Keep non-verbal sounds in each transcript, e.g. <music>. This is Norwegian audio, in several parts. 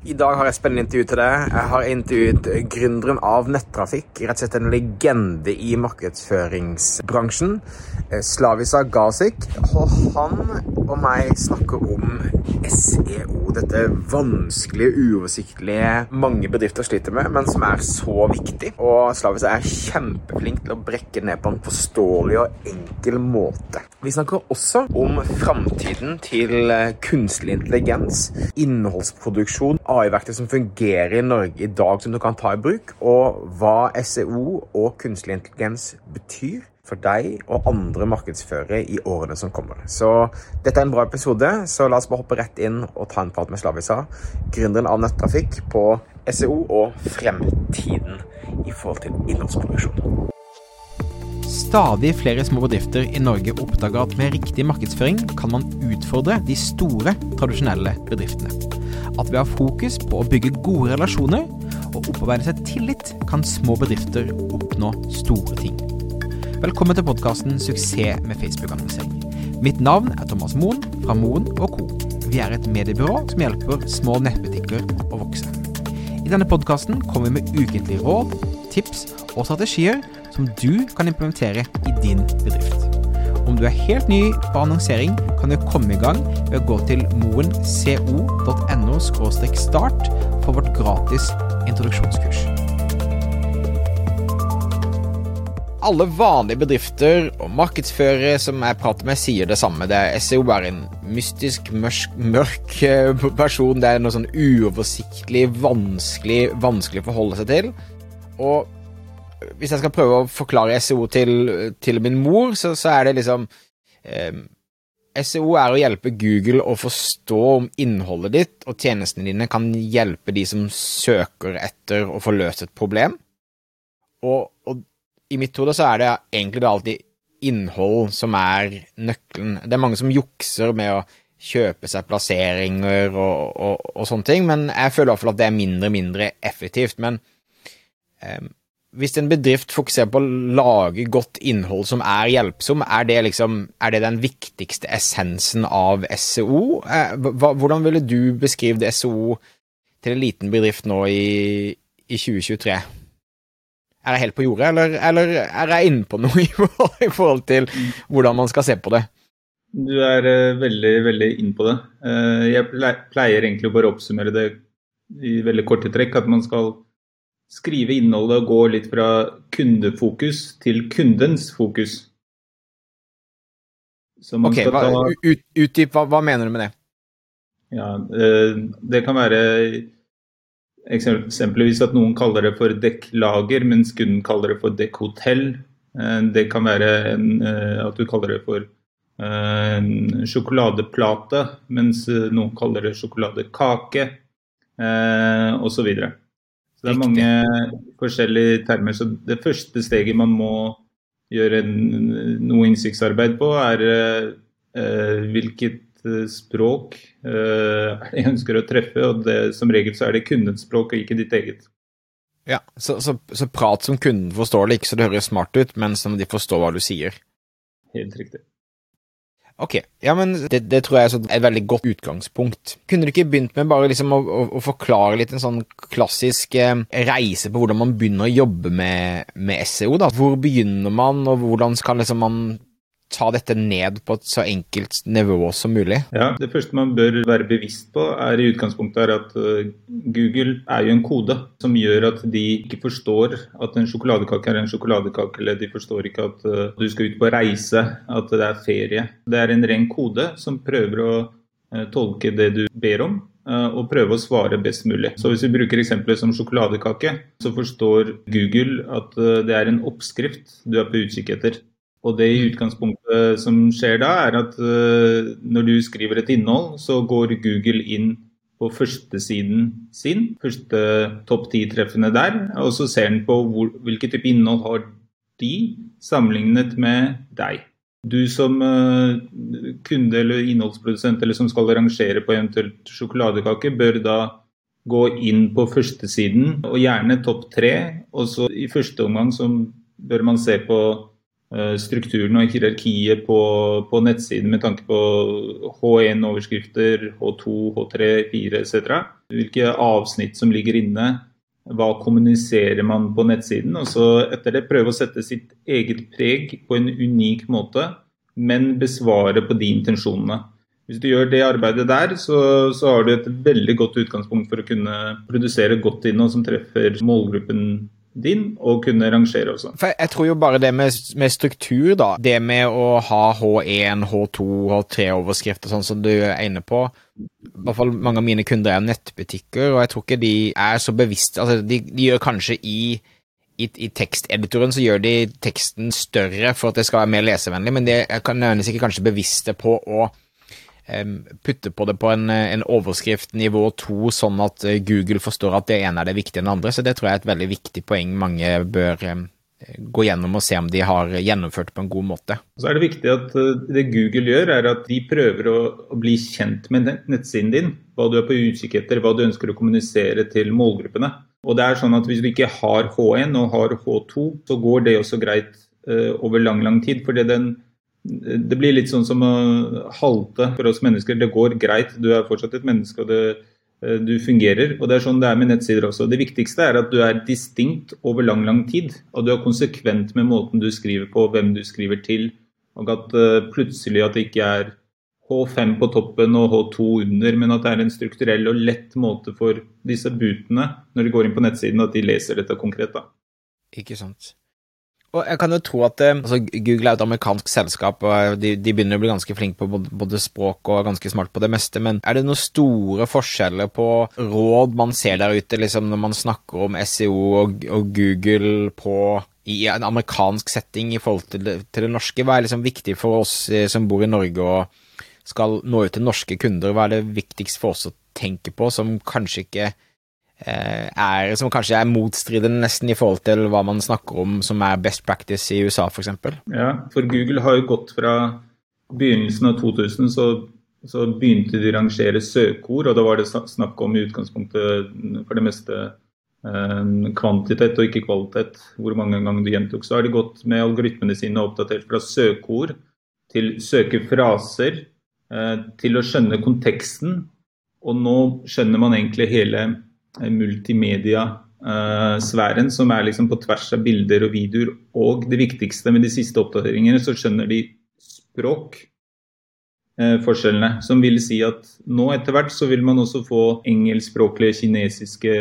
I dag har jeg spennende intervju til deg. Jeg har intervjuet gründeren av nettrafikk. Rett og slett en legende i markedsføringsbransjen. eh, Slavisa Gazik. Og han og meg snakker om SEO. Dette vanskelige, uoversiktlige mange bedrifter sliter med, men som er så viktig. Og Slavis er kjempeflink til å brekke ned på en forståelig og enkel måte. Vi snakker også om framtiden til kunstig intelligens, innholdsproduksjon, AI-verktøy som fungerer i Norge i dag som du kan ta i bruk, og hva SEO og kunstig intelligens betyr for deg og andre markedsførere i årene som kommer. Så dette er en bra episode, så la oss bare hoppe rett inn og ta en prat med Slavisa, gründeren av nettrafikk på SEO og fremtiden i forhold til innholdsproduksjon. Stadig flere små bedrifter i Norge oppdager at med riktig markedsføring kan man utfordre de store, tradisjonelle bedriftene. At ved å ha fokus på å bygge gode relasjoner og opparbeide seg tillit, kan små bedrifter oppnå store ting. Velkommen til podkasten 'Suksess med Facebook-annonsering'. Mitt navn er Thomas Moen fra Moen Co. Vi er et mediebyrå som hjelper små nettbutikker å vokse. I denne podkasten kommer vi med ukentlige råd, tips og strategier som du kan implementere i din bedrift. Om du er helt ny på annonsering, kan du komme i gang ved å gå til moenco.no start for vårt gratis introduksjonskurs. Alle vanlige bedrifter og markedsførere som jeg prater med, sier det samme. Det er SEO er en mystisk, mørk, mørk eh, person. Det er noe sånn uoversiktlig, vanskelig, vanskelig å forholde seg til. Og hvis jeg skal prøve å forklare SEO til, til min mor, så, så, er det liksom eh, SEO er å hjelpe Google å forstå om innholdet ditt og tjenestene dine kan hjelpe de som søker etter å få løst et problem. Og, i mitt hode så er det egentlig alltid innhold som er nøkkelen. Det er mange som jukser med å kjøpe seg plasseringer og, og, og sånne ting, men jeg føler i hvert fall at det er mindre og mindre effektivt. Men eh, hvis en bedrift fokuserer på å lage godt innhold som er hjelpsom, er det liksom er det den viktigste essensen av SEO? Eh, hvordan ville du beskrive SEO til en liten bedrift nå i, i 2023? Er jeg helt på jordet, eller, eller er jeg inne på noe i forhold til hvordan man skal se på det? Du er uh, veldig, veldig inne på det. Uh, jeg pleier egentlig å bare oppsummere det i veldig korte trekk. At man skal skrive innholdet og gå litt fra kundefokus til kundens fokus. ok, hva, ut, utdyp, hva, hva, mener du med det? Ja, uh, Det kan være Eksempelvis at noen kaller det for dekklager, mens kunden kaller det for dekkhotell. Eh, det kan være en, eh, at du kaller det for eh, en sjokoladeplate, mens noen kaller det sjokoladekake, osv. Så, videre. så det er mange forskjellige termer. Så det første steget man må gjøre noe innsiktsarbeid på, er hvilket språk uh, jeg ønsker å treffe, og det, som regel så er det kundens språk og ikke ditt eget. Ja, så, så, så, prat som kunden forstår det, ikke så det høres smart ut, men som de forstår hva du sier. Helt riktig. Ok, ja, men det, det tror jeg er et veldig godt utgangspunkt. Kunne du ikke begynt med bare liksom å, å, å forklare litt en sånn klassisk eh, reise på hvordan man begynner å jobbe med, med SEO? da? Hvor begynner man, og hvordan skal liksom man ta dette ned på et så enkelt nivå som mulig? Ja, Det første man bør være bevisst på, er i utgangspunktet er at uh, Google er jo en kode som gjør at de ikke forstår at en sjokoladekake er en sjokoladekake, eller de forstår ikke at uh, du skal ut på reise, at det er ferie. Det er en ren kode som prøver å uh, tolke det du ber om, og prøve å svare best mulig. Så Hvis vi bruker eksempelet som sjokoladekake, så forstår Google at det er en oppskrift du er på utkikk etter. Og det i utgangspunktet som skjer da, er at uh, når du skriver et innhold, så går Google inn på førstesiden sin, første topp ti-treffene der, og så ser den på hvor, hvilket type innhold har de sammenlignet med deg. Du som uh, kunde eller innholdsprodusent eller som skal rangere på eventuelt sjokoladekake, bør da gå inn på førstesiden, og gjerne topp tre. Og så i første omgang så bør man se på strukturen og hierarkiet på, på nettsiden med tanke på H1-overskrifter, H2, H3, 4 etc. hvilke avsnitt som ligger inne. Hva kommuniserer man på nettsiden? Og så etter det prøve å sette sitt eget preg på en unik måte, men besvare på de intensjonene. Hvis du gjør det arbeidet der, så, så har du et veldig godt utgangspunkt for å kunne produsere godt innhold som treffer målgruppen din, og kunne rangere også. For Jeg tror jo bare det med, med struktur, da. Det med å ha H1, H2, H3-overskrifter sånn som du er inne på. I hvert fall mange av mine kunder er nettbutikker, og jeg tror ikke de er så bevisste Altså, de, de gjør kanskje i i, i, teksteditoren så gjør de teksten større for at det skal være mer lesevennlig, men de er nødvendigvis ikke kanskje bevisste på å putte på det på en, en, overskrift nivå to, sånn at eh, Google forstår at det ene er det viktige enn det andre. Så det tror jeg er et veldig viktig poeng mange bør gå gjennom og se om de har gjennomført på en god måte. Så er det viktig at eh, det Google gjør, er at de prøver å, å bli kjent med nettsiden din. Hva du er på utkikk etter, hva du ønsker å kommunisere til målgruppene. Og det er sånn at Hvis du ikke har H1 og har H2, så går det også greit uh, over lang lang tid. fordi den det blir litt sånn som å halte for oss mennesker. Det går greit, du er fortsatt et menneske og det, eh, du fungerer. Og Det er sånn det er med nettsider også. Det viktigste er at du er distinkt over lang lang tid. Og du er konsekvent med måten du skriver på, hvem du skriver til. Og at uh, plutselig at det ikke er H5 på toppen og H2 under, men at det er en strukturell og lett måte for disse bootene når de går inn på nettsiden, at de leser dette konkret. da. Ikke sant. Og jeg kan jo tro at eh, altså, Google er et amerikansk selskap, og de, de, begynner å bli ganske flinke på både, både, språk og ganske smart på det meste, men er det noen store forskjeller på råd man ser der ute, liksom når man snakker om SEO og, og Google på i en amerikansk setting i forhold til det, til det norske? Hva er liksom viktig for oss eh, som bor i Norge og skal nå ut til norske kunder? Hva er det viktigst for oss å tenke på, som kanskje ikke er, som kanskje er motstridende nesten i forhold til hva man snakker om som er best practice i USA f.eks. Ja, for Google har jo gått fra begynnelsen av 2000 så, så begynte de å rangere søkeord, og da var det snakk om i utgangspunktet for det meste eh, kvantitet og ikke kvalitet, hvor mange ganger du gjentok. Så har de gått med algoritmene sine oppdatert fra søkeord til søkefraser, eh, til å skjønne konteksten, og nå skjønner man egentlig hele multimedia-sfæren, som er liksom på tvers av bilder og videoer. Og det viktigste med de siste oppdateringene, så skjønner de språkforskjellene. forskjellene. som vil si at nå etter hvert så vil man også få engelskspråklige, kinesiske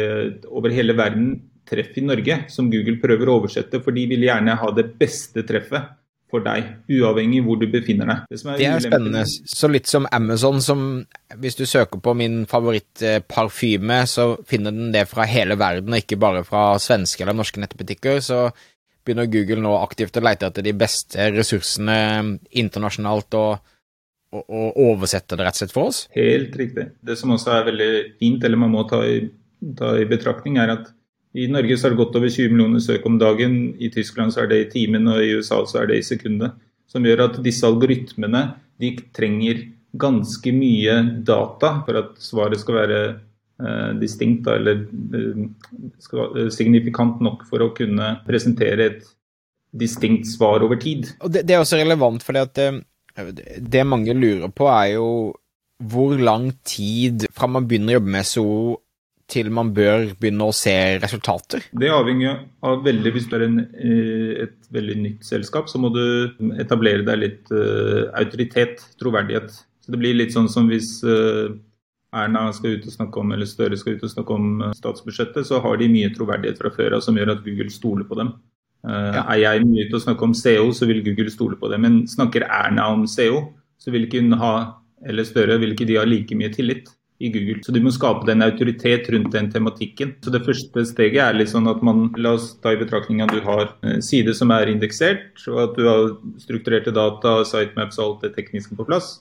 over hele verden treff i Norge, som Google prøver å oversette, for de vil gjerne ha det beste treffet for deg, uavhengig hvor du befinner deg. Det, er, det er spennende. Så litt som Amazon, som hvis du søker på min favorittparfyme, så finner den det fra hele verden, og ikke bare fra svenske eller norske nettbutikker. Så begynner Google nå aktivt å lete etter de beste ressursene internasjonalt og, og, og oversette det rett og slett for oss. Helt riktig. Det som også er veldig fint, eller man må ta i, ta i betraktning, er at i Norge så er det godt over 20 millioner søk om dagen. I Tyskland så er det i timen, og i USA så er det i sekundet. Som gjør at disse algoritmene de trenger ganske mye data for at svaret skal være eh, distinkt, eller eh, skal, eh, signifikant nok for å kunne presentere et distinkt svar over tid. Og det, det er også relevant, for det, eh, det mange lurer på, er jo hvor lang tid fra man begynner å jobbe med SO til man bør begynne å se resultater? Det avhenger av veldig Hvis du er en, eh, et veldig nytt selskap, så må du etablere deg litt uh, autoritet, troverdighet. Så Det blir litt sånn som hvis uh, Erna skal ut og snakke om, eller Støre skal ut og snakke om statsbudsjettet, så har de mye troverdighet fra før av som gjør at Google stoler på dem. Uh, ja. Er jeg mye ute og snakker om SEO, så vil Google stole på det. Men snakker Erna om SEO, så vil ikke hun ha, eller Støre, vil ikke de ha like mye tillit i Google. Så du må skape den autoritet rundt den tematikken. Så det første steget er litt sånn at man La oss ta i betraktning at du har en side som er indeksert, og at du har strukturerte data, sitemaps og alt det tekniske på plass.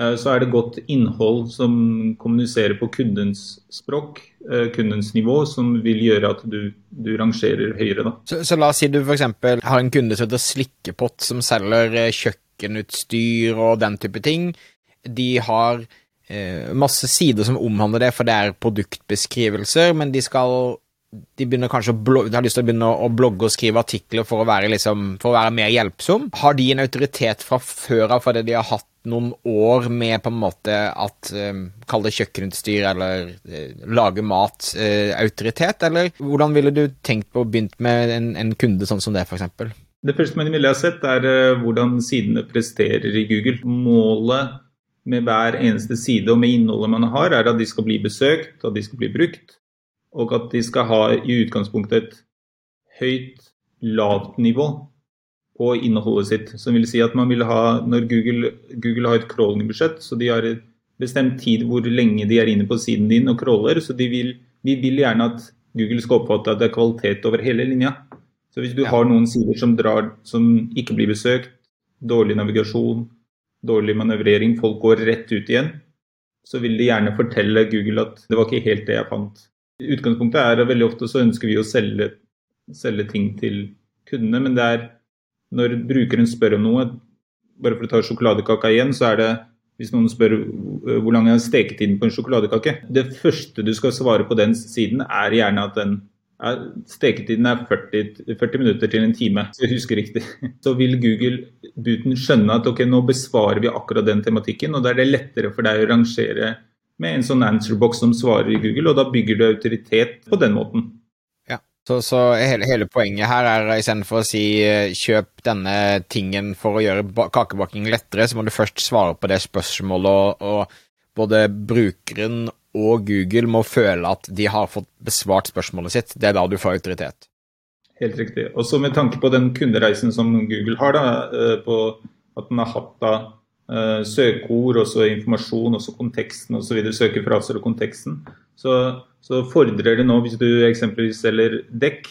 Eh, så er det godt innhold som kommuniserer på kundens språk, eh, kundens nivå, som vil gjøre at du, du rangerer høyere. Så, så, la oss si du f.eks. har en kunde som heter Slikkepott, som selger eh, kjøkkenutstyr og den type ting. De har eh, masse sider som omhandler det, for det er produktbeskrivelser, men de skal de begynner kanskje å blogge, de har lyst til å begynne å blogge og skrive artikler for å være, liksom, for å være mer hjelpsom. Har de en autoritet fra før av fordi de har hatt noen år med på en måte at um, Kall det kjøkkenutstyr eller uh, lage mat, uh, eller hvordan ville du tenkt på å begynt med en, en kunde sånn som det, f.eks.? Det første man ville ha sett, er uh, hvordan sidene presterer i Google. Målet med hver eneste side og med innholdet man har, er at de skal bli besøkt, at de skal bli brukt, og at de skal ha i utgangspunktet et høyt, lavt nivå på innholdet sitt. Som vil si at man vil ha, når Google, Google har et crawling-budsjett, så de har bestemt tid hvor lenge de er inne på siden din og crawler, så de vil, vi vil gjerne at Google skal oppfatte at det er kvalitet over hele linja. Så hvis du har noen sider som, drar, som ikke blir besøkt, dårlig navigasjon, dårlig manøvrering, folk går rett ut igjen, så vil de gjerne fortelle Google at det var ikke helt det jeg fant. Utgangspunktet er at veldig ofte så ønsker vi å selge, selge ting til kundene, men det er når brukeren spør om noe, bare for å ta sjokoladekaka igjen, så er det hvis noen spør øh, hvor lang er steketiden på en sjokoladekake Det første du skal svare på den siden, er gjerne at den steketiden er 40, 40, minutter til en time, så jeg husker riktig. <laughs> Så vil Google-buten skjønne at ok, nå besvarer vi akkurat den tematikken, og da er det lettere for deg å rangere med en sånn answerbox som svarer i Google, og da bygger du autoritet på den måten. Så, så hele, hele, poenget her er istedenfor å si eh, kjøp denne tingen for å gjøre kakebaking lettere, så må du først svare på det spørsmålet, og, og både brukeren og Google må føle at de har fått besvart spørsmålet sitt. Det er da du får autoritet. Helt riktig. Også med tanke på den kundereisen som Google har, da, eh, på at den har hatt da uh, søkeord, også informasjon, også konteksten osv., søkefraser og konteksten, så så fordrer det nå, hvis du eksempelvis selger dekk,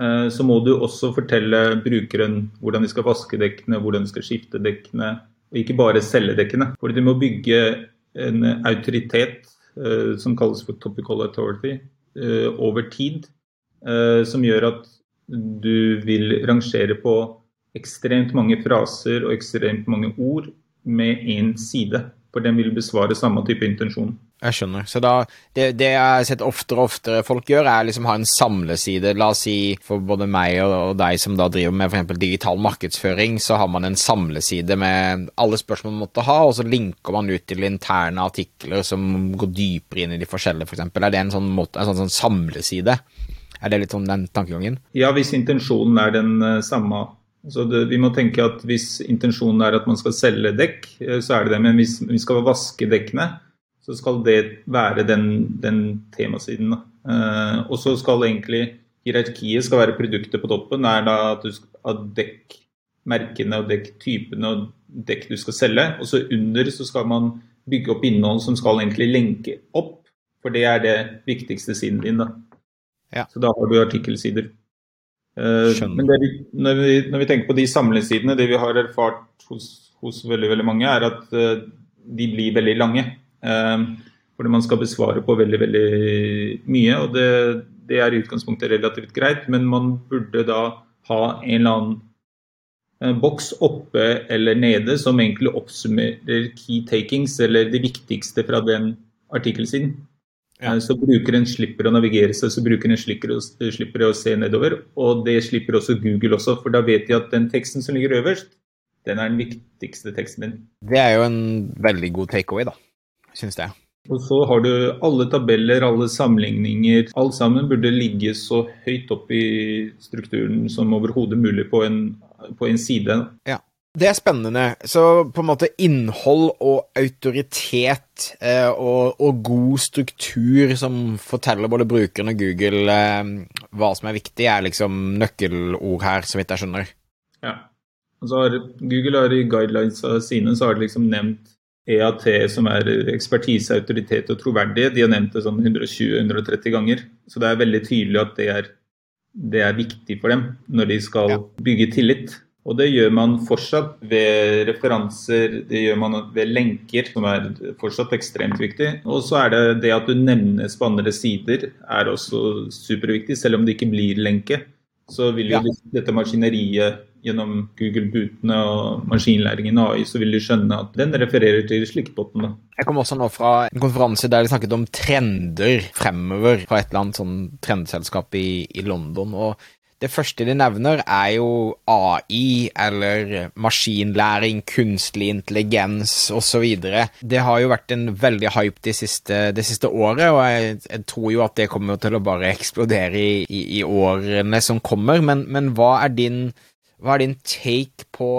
eh, så må du også fortelle brukeren hvordan de skal vaske dekkene, hvordan de skal skifte dekkene, og ikke bare selge dekkene. For du må bygge en autoritet eh, som kalles for topical authority eh, over tid, som gjør at du vil rangere på ekstremt mange fraser og ekstremt mange ord med én side. For den vil besvare samme type intensjon. Jeg skjønner. Så da, det, det, jeg har sett oftere og oftere folk gjør, er liksom ha en samleside. La oss si for både meg og, og deg som da driver med f.eks. digital markedsføring, så har man en samleside med alle spørsmål man måtte ha, og så linker man ut til interne artikler som går dypere inn i de forskjellige, f.eks. For er det en sånn, måte, en sånn, sånn samleside? Er det litt sånn den tankegangen? Ja, hvis intensjonen er den uh, samme. Så det, vi må tenke at Hvis intensjonen er at man skal selge dekk, uh, så er det det. Men hvis vi skal vaske dekkene, så skal det være den, den temasiden. Uh, og så skal egentlig hierarkiet skal være produktet på toppen. er da at, du skal, ha dekkmerkene og dekktypene og dekk du skal selge. Og så under så skal man bygge opp innhold som skal egentlig lenke opp. For det er det viktigste siden din. da. Ja. Så da har du artikkelsider. Uh, men det, når, vi, når, vi, tenker på de samlesidene, det vi har erfart hos, hos veldig, veldig mange, er at uh, de blir veldig lange. Ehm, fordi man skal besvare på veldig veldig mye. og det, det, er i utgangspunktet relativt greit, men man burde da ha en eller annen eh, boks oppe eller nede som egentlig oppsummerer key takings, eller det viktigste fra den artikkelsiden. Ja. Eh, så brukeren slipper å navigere seg, så brukeren slipper slipper å se nedover. Og det slipper også Google også, for da vet de at den teksten som ligger øverst, den er den viktigste teksten din. Det er jo en veldig god takeaway, da syns jeg. Og så har du alle tabeller, alle sammenligninger. Alt sammen burde ligge så høyt opp i strukturen som overhodet mulig på en, på en side. Ja. Det er spennende. Så på en måte innhold og autoritet eh, og, og, god struktur som forteller både brukeren og Google eh, hva som er viktig, er liksom nøkkelord her, så vidt jeg skjønner. Ja. Har, Google har i guidelines sine så har de liksom nevnt EAT, som er ekspertise, autoritet og troverdighet, de har nevnt det sånn 120-130 ganger. Så det er veldig tydelig at det er, det er, viktig for dem når de skal ja. bygge tillit. Og det gjør man fortsatt ved referanser, det gjør man ved lenker, som er fortsatt ekstremt viktig. Og så er det det at du nevnes på andre sider, er også superviktig, selv om det ikke blir lenke. Så vil jo ja. dette maskineriet gjennom Google-butene og maskinlæringen AI, så vil du skjønne at den refererer til slikkbotten. Jeg kom også nå fra en konferanse der de snakket om trender fremover fra et eller annet sånn trendselskap i, i London. og det første de nevner, er jo AI, eller maskinlæring, kunstig intelligens osv. Det har jo vært en veldig hype det siste, de siste året, og jeg, jeg, tror jo at det kommer til å bare eksplodere i, i, i årene som kommer. Men, men hva, er din, hva er din take på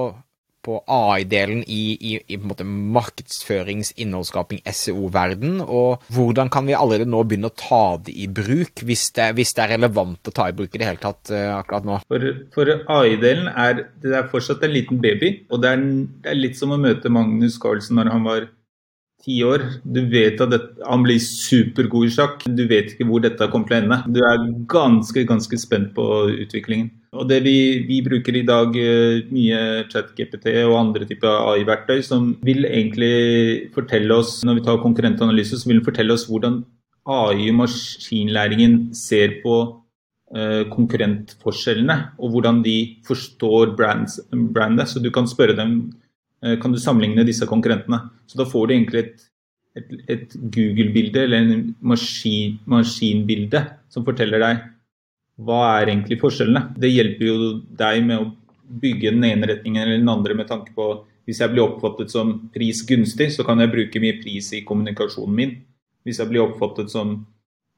på AI-delen i, i, i markedsførings-, innholdsskaping, SEO-verden, og hvordan kan vi allerede nå begynne å ta det i bruk, hvis det, hvis det er relevant å ta i bruk i det hele tatt uh, akkurat nå? For, for AI-delen er det er fortsatt en liten baby, og det er, det er litt som å møte Magnus Carlsen når han var ti år. Du vet at dette, han blir supergod i sjakk. Du vet ikke hvor dette kommer til å ende. Du er ganske, ganske spent på utviklingen. Og det vi, vi bruker i dag mye mye ChatGPT og andre typer AI-verktøy som vil egentlig fortelle oss, når vi tar konkurrentanalyse, så vil den fortelle oss hvordan AI og maskinlæringen ser på uh, konkurrentforskjellene, og hvordan de forstår brands, brandet. Så du kan spørre dem kan du sammenligne disse konkurrentene. Så da får du egentlig et, et, et Google-bilde eller en maskin, maskinbilde som forteller deg hva er egentlig forskjellene? Det hjelper jo deg med å bygge den ene retningen eller den andre med tanke på hvis jeg blir oppfattet som prisgunstig, så kan jeg bruke mye pris i kommunikasjonen min. Hvis jeg blir oppfattet som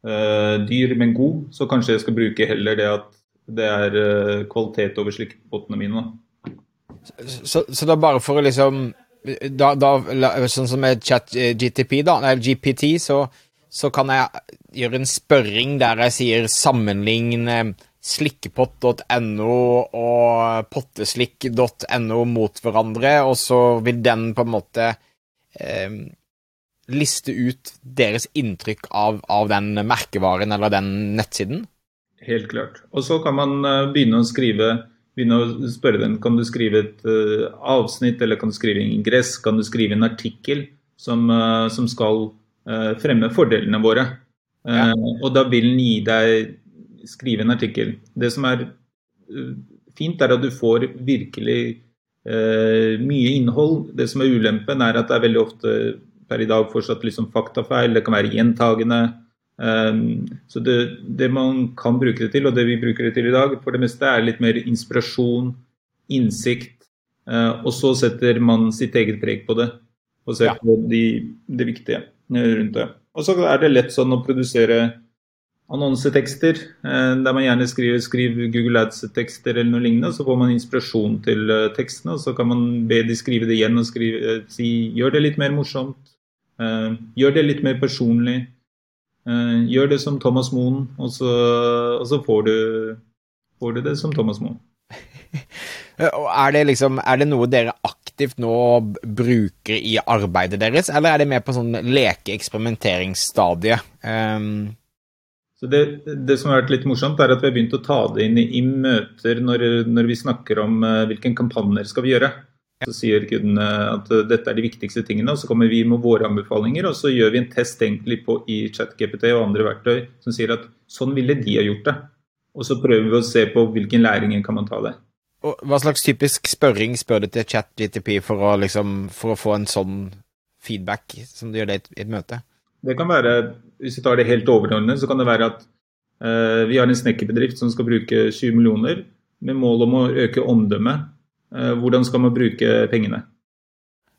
uh, dyr, men god, så kanskje jeg skal bruke heller det at det er uh, kvalitet over slikkpottene mine. Så, så da bare for å liksom da, da, Sånn som med chat GTP, da, eller GPT, så så kan jeg gjøre en spørring der jeg sier sammenlign slikkepott.no og potteslikk.no mot hverandre, og så vil den på en måte eh, liste ut deres inntrykk av, av, den merkevaren eller den nettsiden? Helt klart. Og så kan man eh, begynne å skrive begynne å spørre den kan du skrive et uh, avsnitt eller kan du skrive en ingress, kan du skrive en artikkel som, uh, som skal uh, fremme fordelene våre. Ja. Og da vil den gi deg skrive en artikkel. Det som er fint, er at du får virkelig mye innhold. Det som er ulempen, er at det er veldig ofte per i dag fortsatt liksom faktafeil. Det kan være gjentagende. Så det, det, man kan bruke det til, og det vi bruker det til i dag, for det meste er litt mer inspirasjon, innsikt. og så setter man sitt eget preg på det, og ser ja. på de, det viktige rundt det. Og så er det lett sånn å produsere annonsetekster, eh, der man gjerne skriver, skriv Google Ads-tekster eller noe lignende. Så får man inspirasjon til eh, tekstene, og så kan man be de skrive det igjen og skrive, eh, si gjør det litt mer morsomt. Gjør det litt mer personlig. Gjør det som Thomas Moen, og så, og så får, du, får, du, det som Thomas Moen. <laughs> er, det liksom, er det noe dere aktivt nå bruker i arbeidet deres, eller er det mer på sånn leke-eksperimenteringsstadie? Um... Så det, det, som har vært litt morsomt, er at vi har begynt å ta det inn i, i møter når, når, vi snakker om uh, hvilke kampanjer skal vi gjøre. Så sier kundene at uh, dette er de viktigste tingene, og så kommer vi med våre anbefalinger. Og så gjør vi en test egentlig på, i ChatGPT og andre verktøy som sier at sånn ville de ha gjort det. Og så prøver vi å se på hvilken læring kan man ta der. Og hva slags typisk spørring spør du til ChatGTP for å, liksom, for å få en sånn feedback som du gjør det i et, møte? Det kan være, Hvis vi tar det helt overordnet, så kan det være at eh, vi har en snekkerbedrift som skal bruke 20 millioner med mål om å øke omdømmet. Uh, hvordan skal man bruke pengene?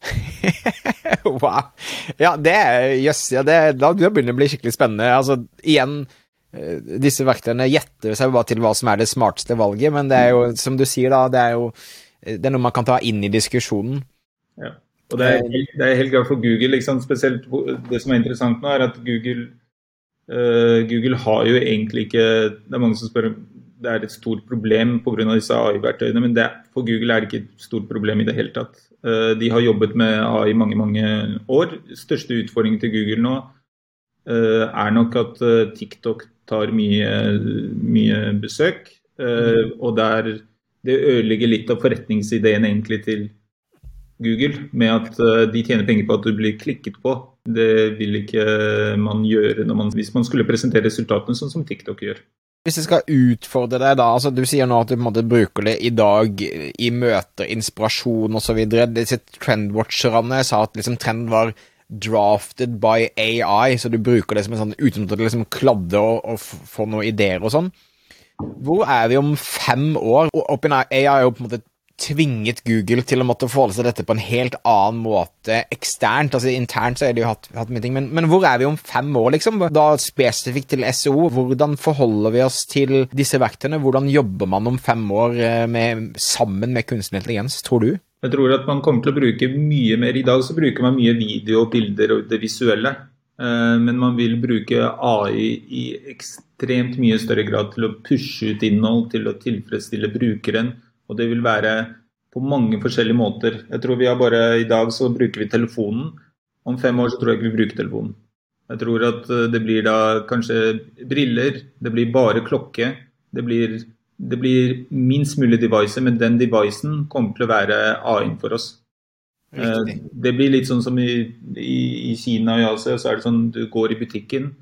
<laughs> wow. Ja, det er Jøss, yes, ja, det, da begynner det å bli skikkelig spennende. Altså, igjen Eh, disse verktøyene gjetter seg bare til hva som er det smarteste valget, men det er jo, som du sier, da, det er jo eh, det er noe man kan ta inn i diskusjonen. Ja, og det er, det er helt greit for Google, liksom, spesielt det som er interessant nå, er at Google, uh, Google har jo egentlig ikke Det er mange som spør det er et stort problem pga. disse AI-verktøyene, men det, for Google er det ikke et stort problem i det hele tatt. Uh, de har jobbet med AI i mange, mange år. Største utfordringen til Google nå uh, er nok at TikTok tar mye, mye besøk. Og der det ødelegger litt av forretningsideen egentlig til Google, med at de tjener penger på at du blir klikket på. Det vil ikke man gjøre man, hvis man skulle presentere resultatene sånn som TikTok gjør. Hvis jeg skal utfordre deg, da altså Du sier nå at du på en måte bruker det i dag i møter, inspirasjon osv. Disse trendwatcherne sa at liksom trend var drafted by AI, så du bruker det som en sånn utgangspunkt å liksom kladde og, og få noen ideer og sånn. Hvor er vi om fem år? OpenAI er jo på en måte tvinget Google til å måtte forholde seg dette på en helt annen måte eksternt. altså Internt så har de jo hatt, hatt mye ting, men, men, hvor er vi om fem år, liksom? Da spesifikt til SEO, hvordan forholder vi oss til disse verktøyene? Hvordan jobber man om fem år eh, med, sammen med kunstig intelligens, tror du? Jeg tror at man kommer til å bruke mye mer. I dag så bruker man mye video bilder og det visuelle. Eh, men man vil bruke AI i ekstremt mye større grad til å pushe ut innhold, til å tilfredsstille brukeren og det vil være på mange forskjellige måter. Jeg tror vi har bare I dag så bruker vi telefonen. Om fem år så tror jeg ikke vi bruker telefonen. Jeg tror at eh, det blir da kanskje briller, det blir bare klokke. Det blir, det blir minst mulig device, men den devicen kommer til å være AI-en for oss. Riktig. Eh, det blir litt sånn som i, i, i Kina og i Asia, så er det sånn du går i butikken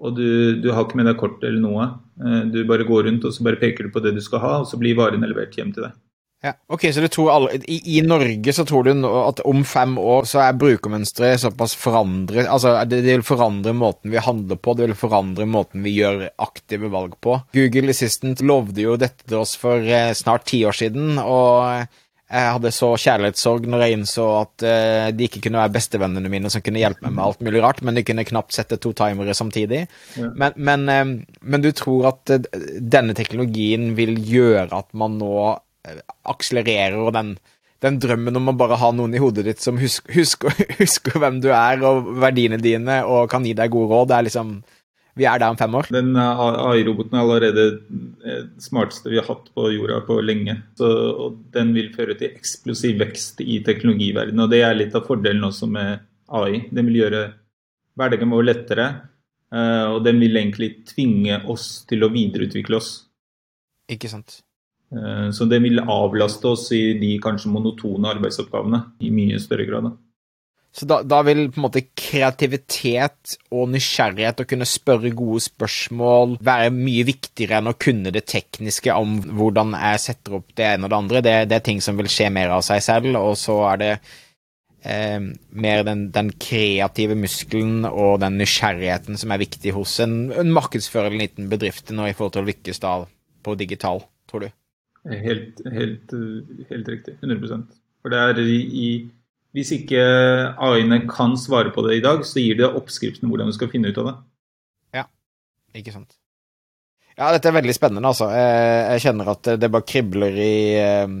og du, du, har ikke med deg kort eller noe. Eh, du bare går rundt og så bare peker du på det du skal ha, og så blir varene levert hjem til deg. Ja, ok, så du tror alle, i, i, Norge så tror du at om fem år så er brukermønsteret såpass forandret Altså, det, det, vil forandre måten vi handler på, det vil forandre måten vi gjør aktive valg på. Google Assistant lovde jo dette til oss for eh, snart ti år siden, og jeg hadde så kjærlighetssorg når jeg innså at uh, de ikke kunne være bestevennene mine som kunne hjelpe meg med alt mulig rart, men de kunne knapt sette to timere samtidig. Ja. Men, men, uh, men, du tror at uh, denne teknologien vil gjøre at man nå akselererer den, den drømmen om å bare ha noen i hodet ditt som husker, husker, <laughs> husker hvem du er og verdiene dine og kan gi deg gode råd, det er liksom vi er der om fem år. Den eh, AI-roboten er allerede det eh, smarteste vi har hatt på jorda på lenge. Så, og den vil føre til eksplosiv vekst i teknologiverdenen. Og det er litt av fordelen også med AI. Den vil gjøre hverdagen vår lettere. Eh, og den vil egentlig tvinge oss til å videreutvikle oss. Ikke sant. Så den vil avlaste oss i de kanskje monotone arbeidsoppgavene i mye større grad. Da. Så da, da, vil på en måte kreativitet og nysgjerrighet og kunne spørre gode spørsmål være mye viktigere enn å kunne det tekniske om hvordan jeg setter opp det ene og det andre. Det, det er ting som vil skje mer av seg selv, og så er det eh, mer den, den, kreative muskelen og den nysgjerrigheten som er viktig hos en, en markedsfører eller liten bedrift nå i forhold til å lykkes da på digital, tror du? Helt, helt, helt riktig. 100% For det er i, i hvis ikke AI-ene kan svare på det i dag, så gir det oppskriften hvordan du skal finne ut av det. Ja, ikke sant. Ja, dette er veldig spennende, altså. Jeg kjenner at det bare kribler i eh,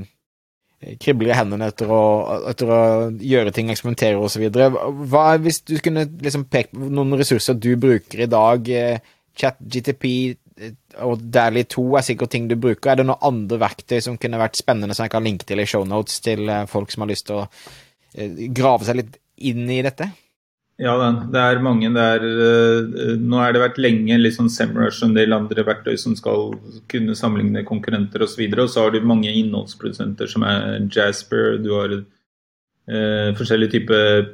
kribler i hendene etter å, etter å gjøre ting, eksperimentere osv. Hva hvis du kunne liksom peke på noen ressurser du bruker i dag? Eh, Chat, GTP eh, og Dally 2 er sikkert ting du bruker. Er det noen andre verktøy som kunne vært spennende som jeg kan linke til i shownotes til folk som har lyst til å Eh, grave seg litt inn i dette? Ja, det er mange. Det er, uh, nå har det vært lenge litt sånn Semrush og en del andre verktøy som skal kunne sammenligne konkurrenter osv. Og, så og så har du mange innholdsprodusenter som er Jasper, du har eh, forskjellige typer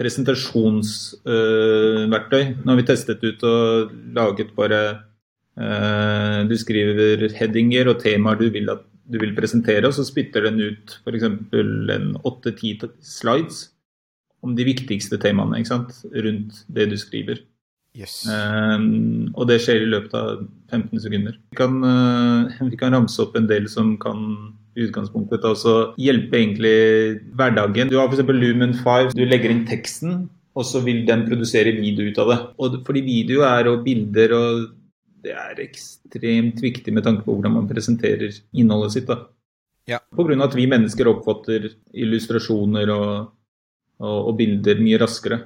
presentasjonsverktøy. Eh, nå har vi testet ut og laget bare Du skriver headinger og temaer du vil at du vil presentere, og så spytter den ut f.eks. en åtte-ti slides om de viktigste temaene ikke sant? rundt det du skriver. Yes. Um, og det skjer i løpet av 15 sekunder. Vi kan, uh, <laughs> vi kan ramse opp en del som kan i utgangspunktet altså hjelpe egentlig hverdagen. Du har f.eks. Lumen 5. Du legger inn teksten, og så vil den produsere video ut av det. Og fordi video er og bilder og det er ekstremt viktig med tanke på hvordan man presenterer innholdet sitt. da. Ja. Pga. at vi mennesker oppfatter illustrasjoner og, og, og, bilder mye raskere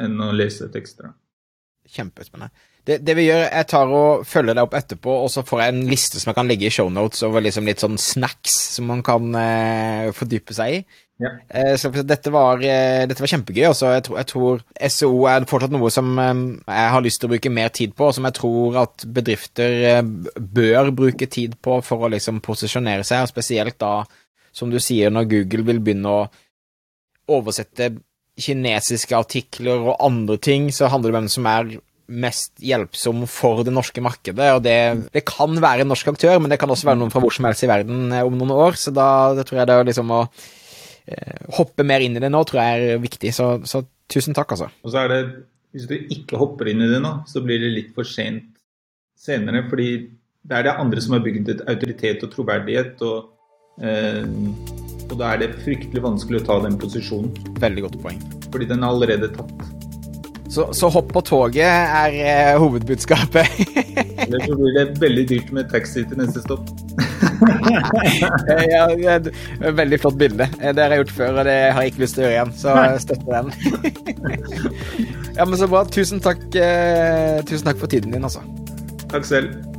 enn å lese tekster. Kjempespennende. Det, det, vi gjør, jeg tar og følger deg opp etterpå, og så får jeg en liste som jeg kan legge i shownotes over liksom litt sånn snacks som man kan eh, fordype seg i. Ja. Eh, så dette var, eh, dette var kjempegøy. Også. Jeg, tror, jeg tror SEO er fortsatt noe som eh, jeg har lyst til å bruke mer tid på, og som jeg tror at bedrifter bør bruke tid på for å liksom posisjonere seg, og spesielt da, som du sier, når Google vil begynne å oversette kinesiske artikler og andre ting, så handler det om hvem som er mest hjelpsom for det norske markedet. og det, det, kan være en norsk aktør, men det kan også være noen fra hvor som helst i verden om noen år. Så da tror jeg det er liksom å Eh, hoppe mer inn i det nå tror jeg er viktig. Så, så, tusen takk, altså. Og så er det, Hvis du ikke hopper inn i det nå, så blir det litt for sent senere. Fordi det er det andre som har bygd et autoritet og troverdighet. Og, eh, og da er det fryktelig vanskelig å ta den posisjonen. Veldig godt poeng. Fordi den er allerede tatt. Så, så hopp på toget er eh, hovedbudskapet. <laughs> Ellers blir det veldig dyrt med taxi til neste stopp. <laughs> ja, det er et veldig flott bilde. Det har jeg gjort før, og det har jeg ikke lyst til å gjøre igjen. Så støtter den. <laughs> ja, men Så bra. Tusen takk, eh, tusen takk for tiden din, altså. Takk selv.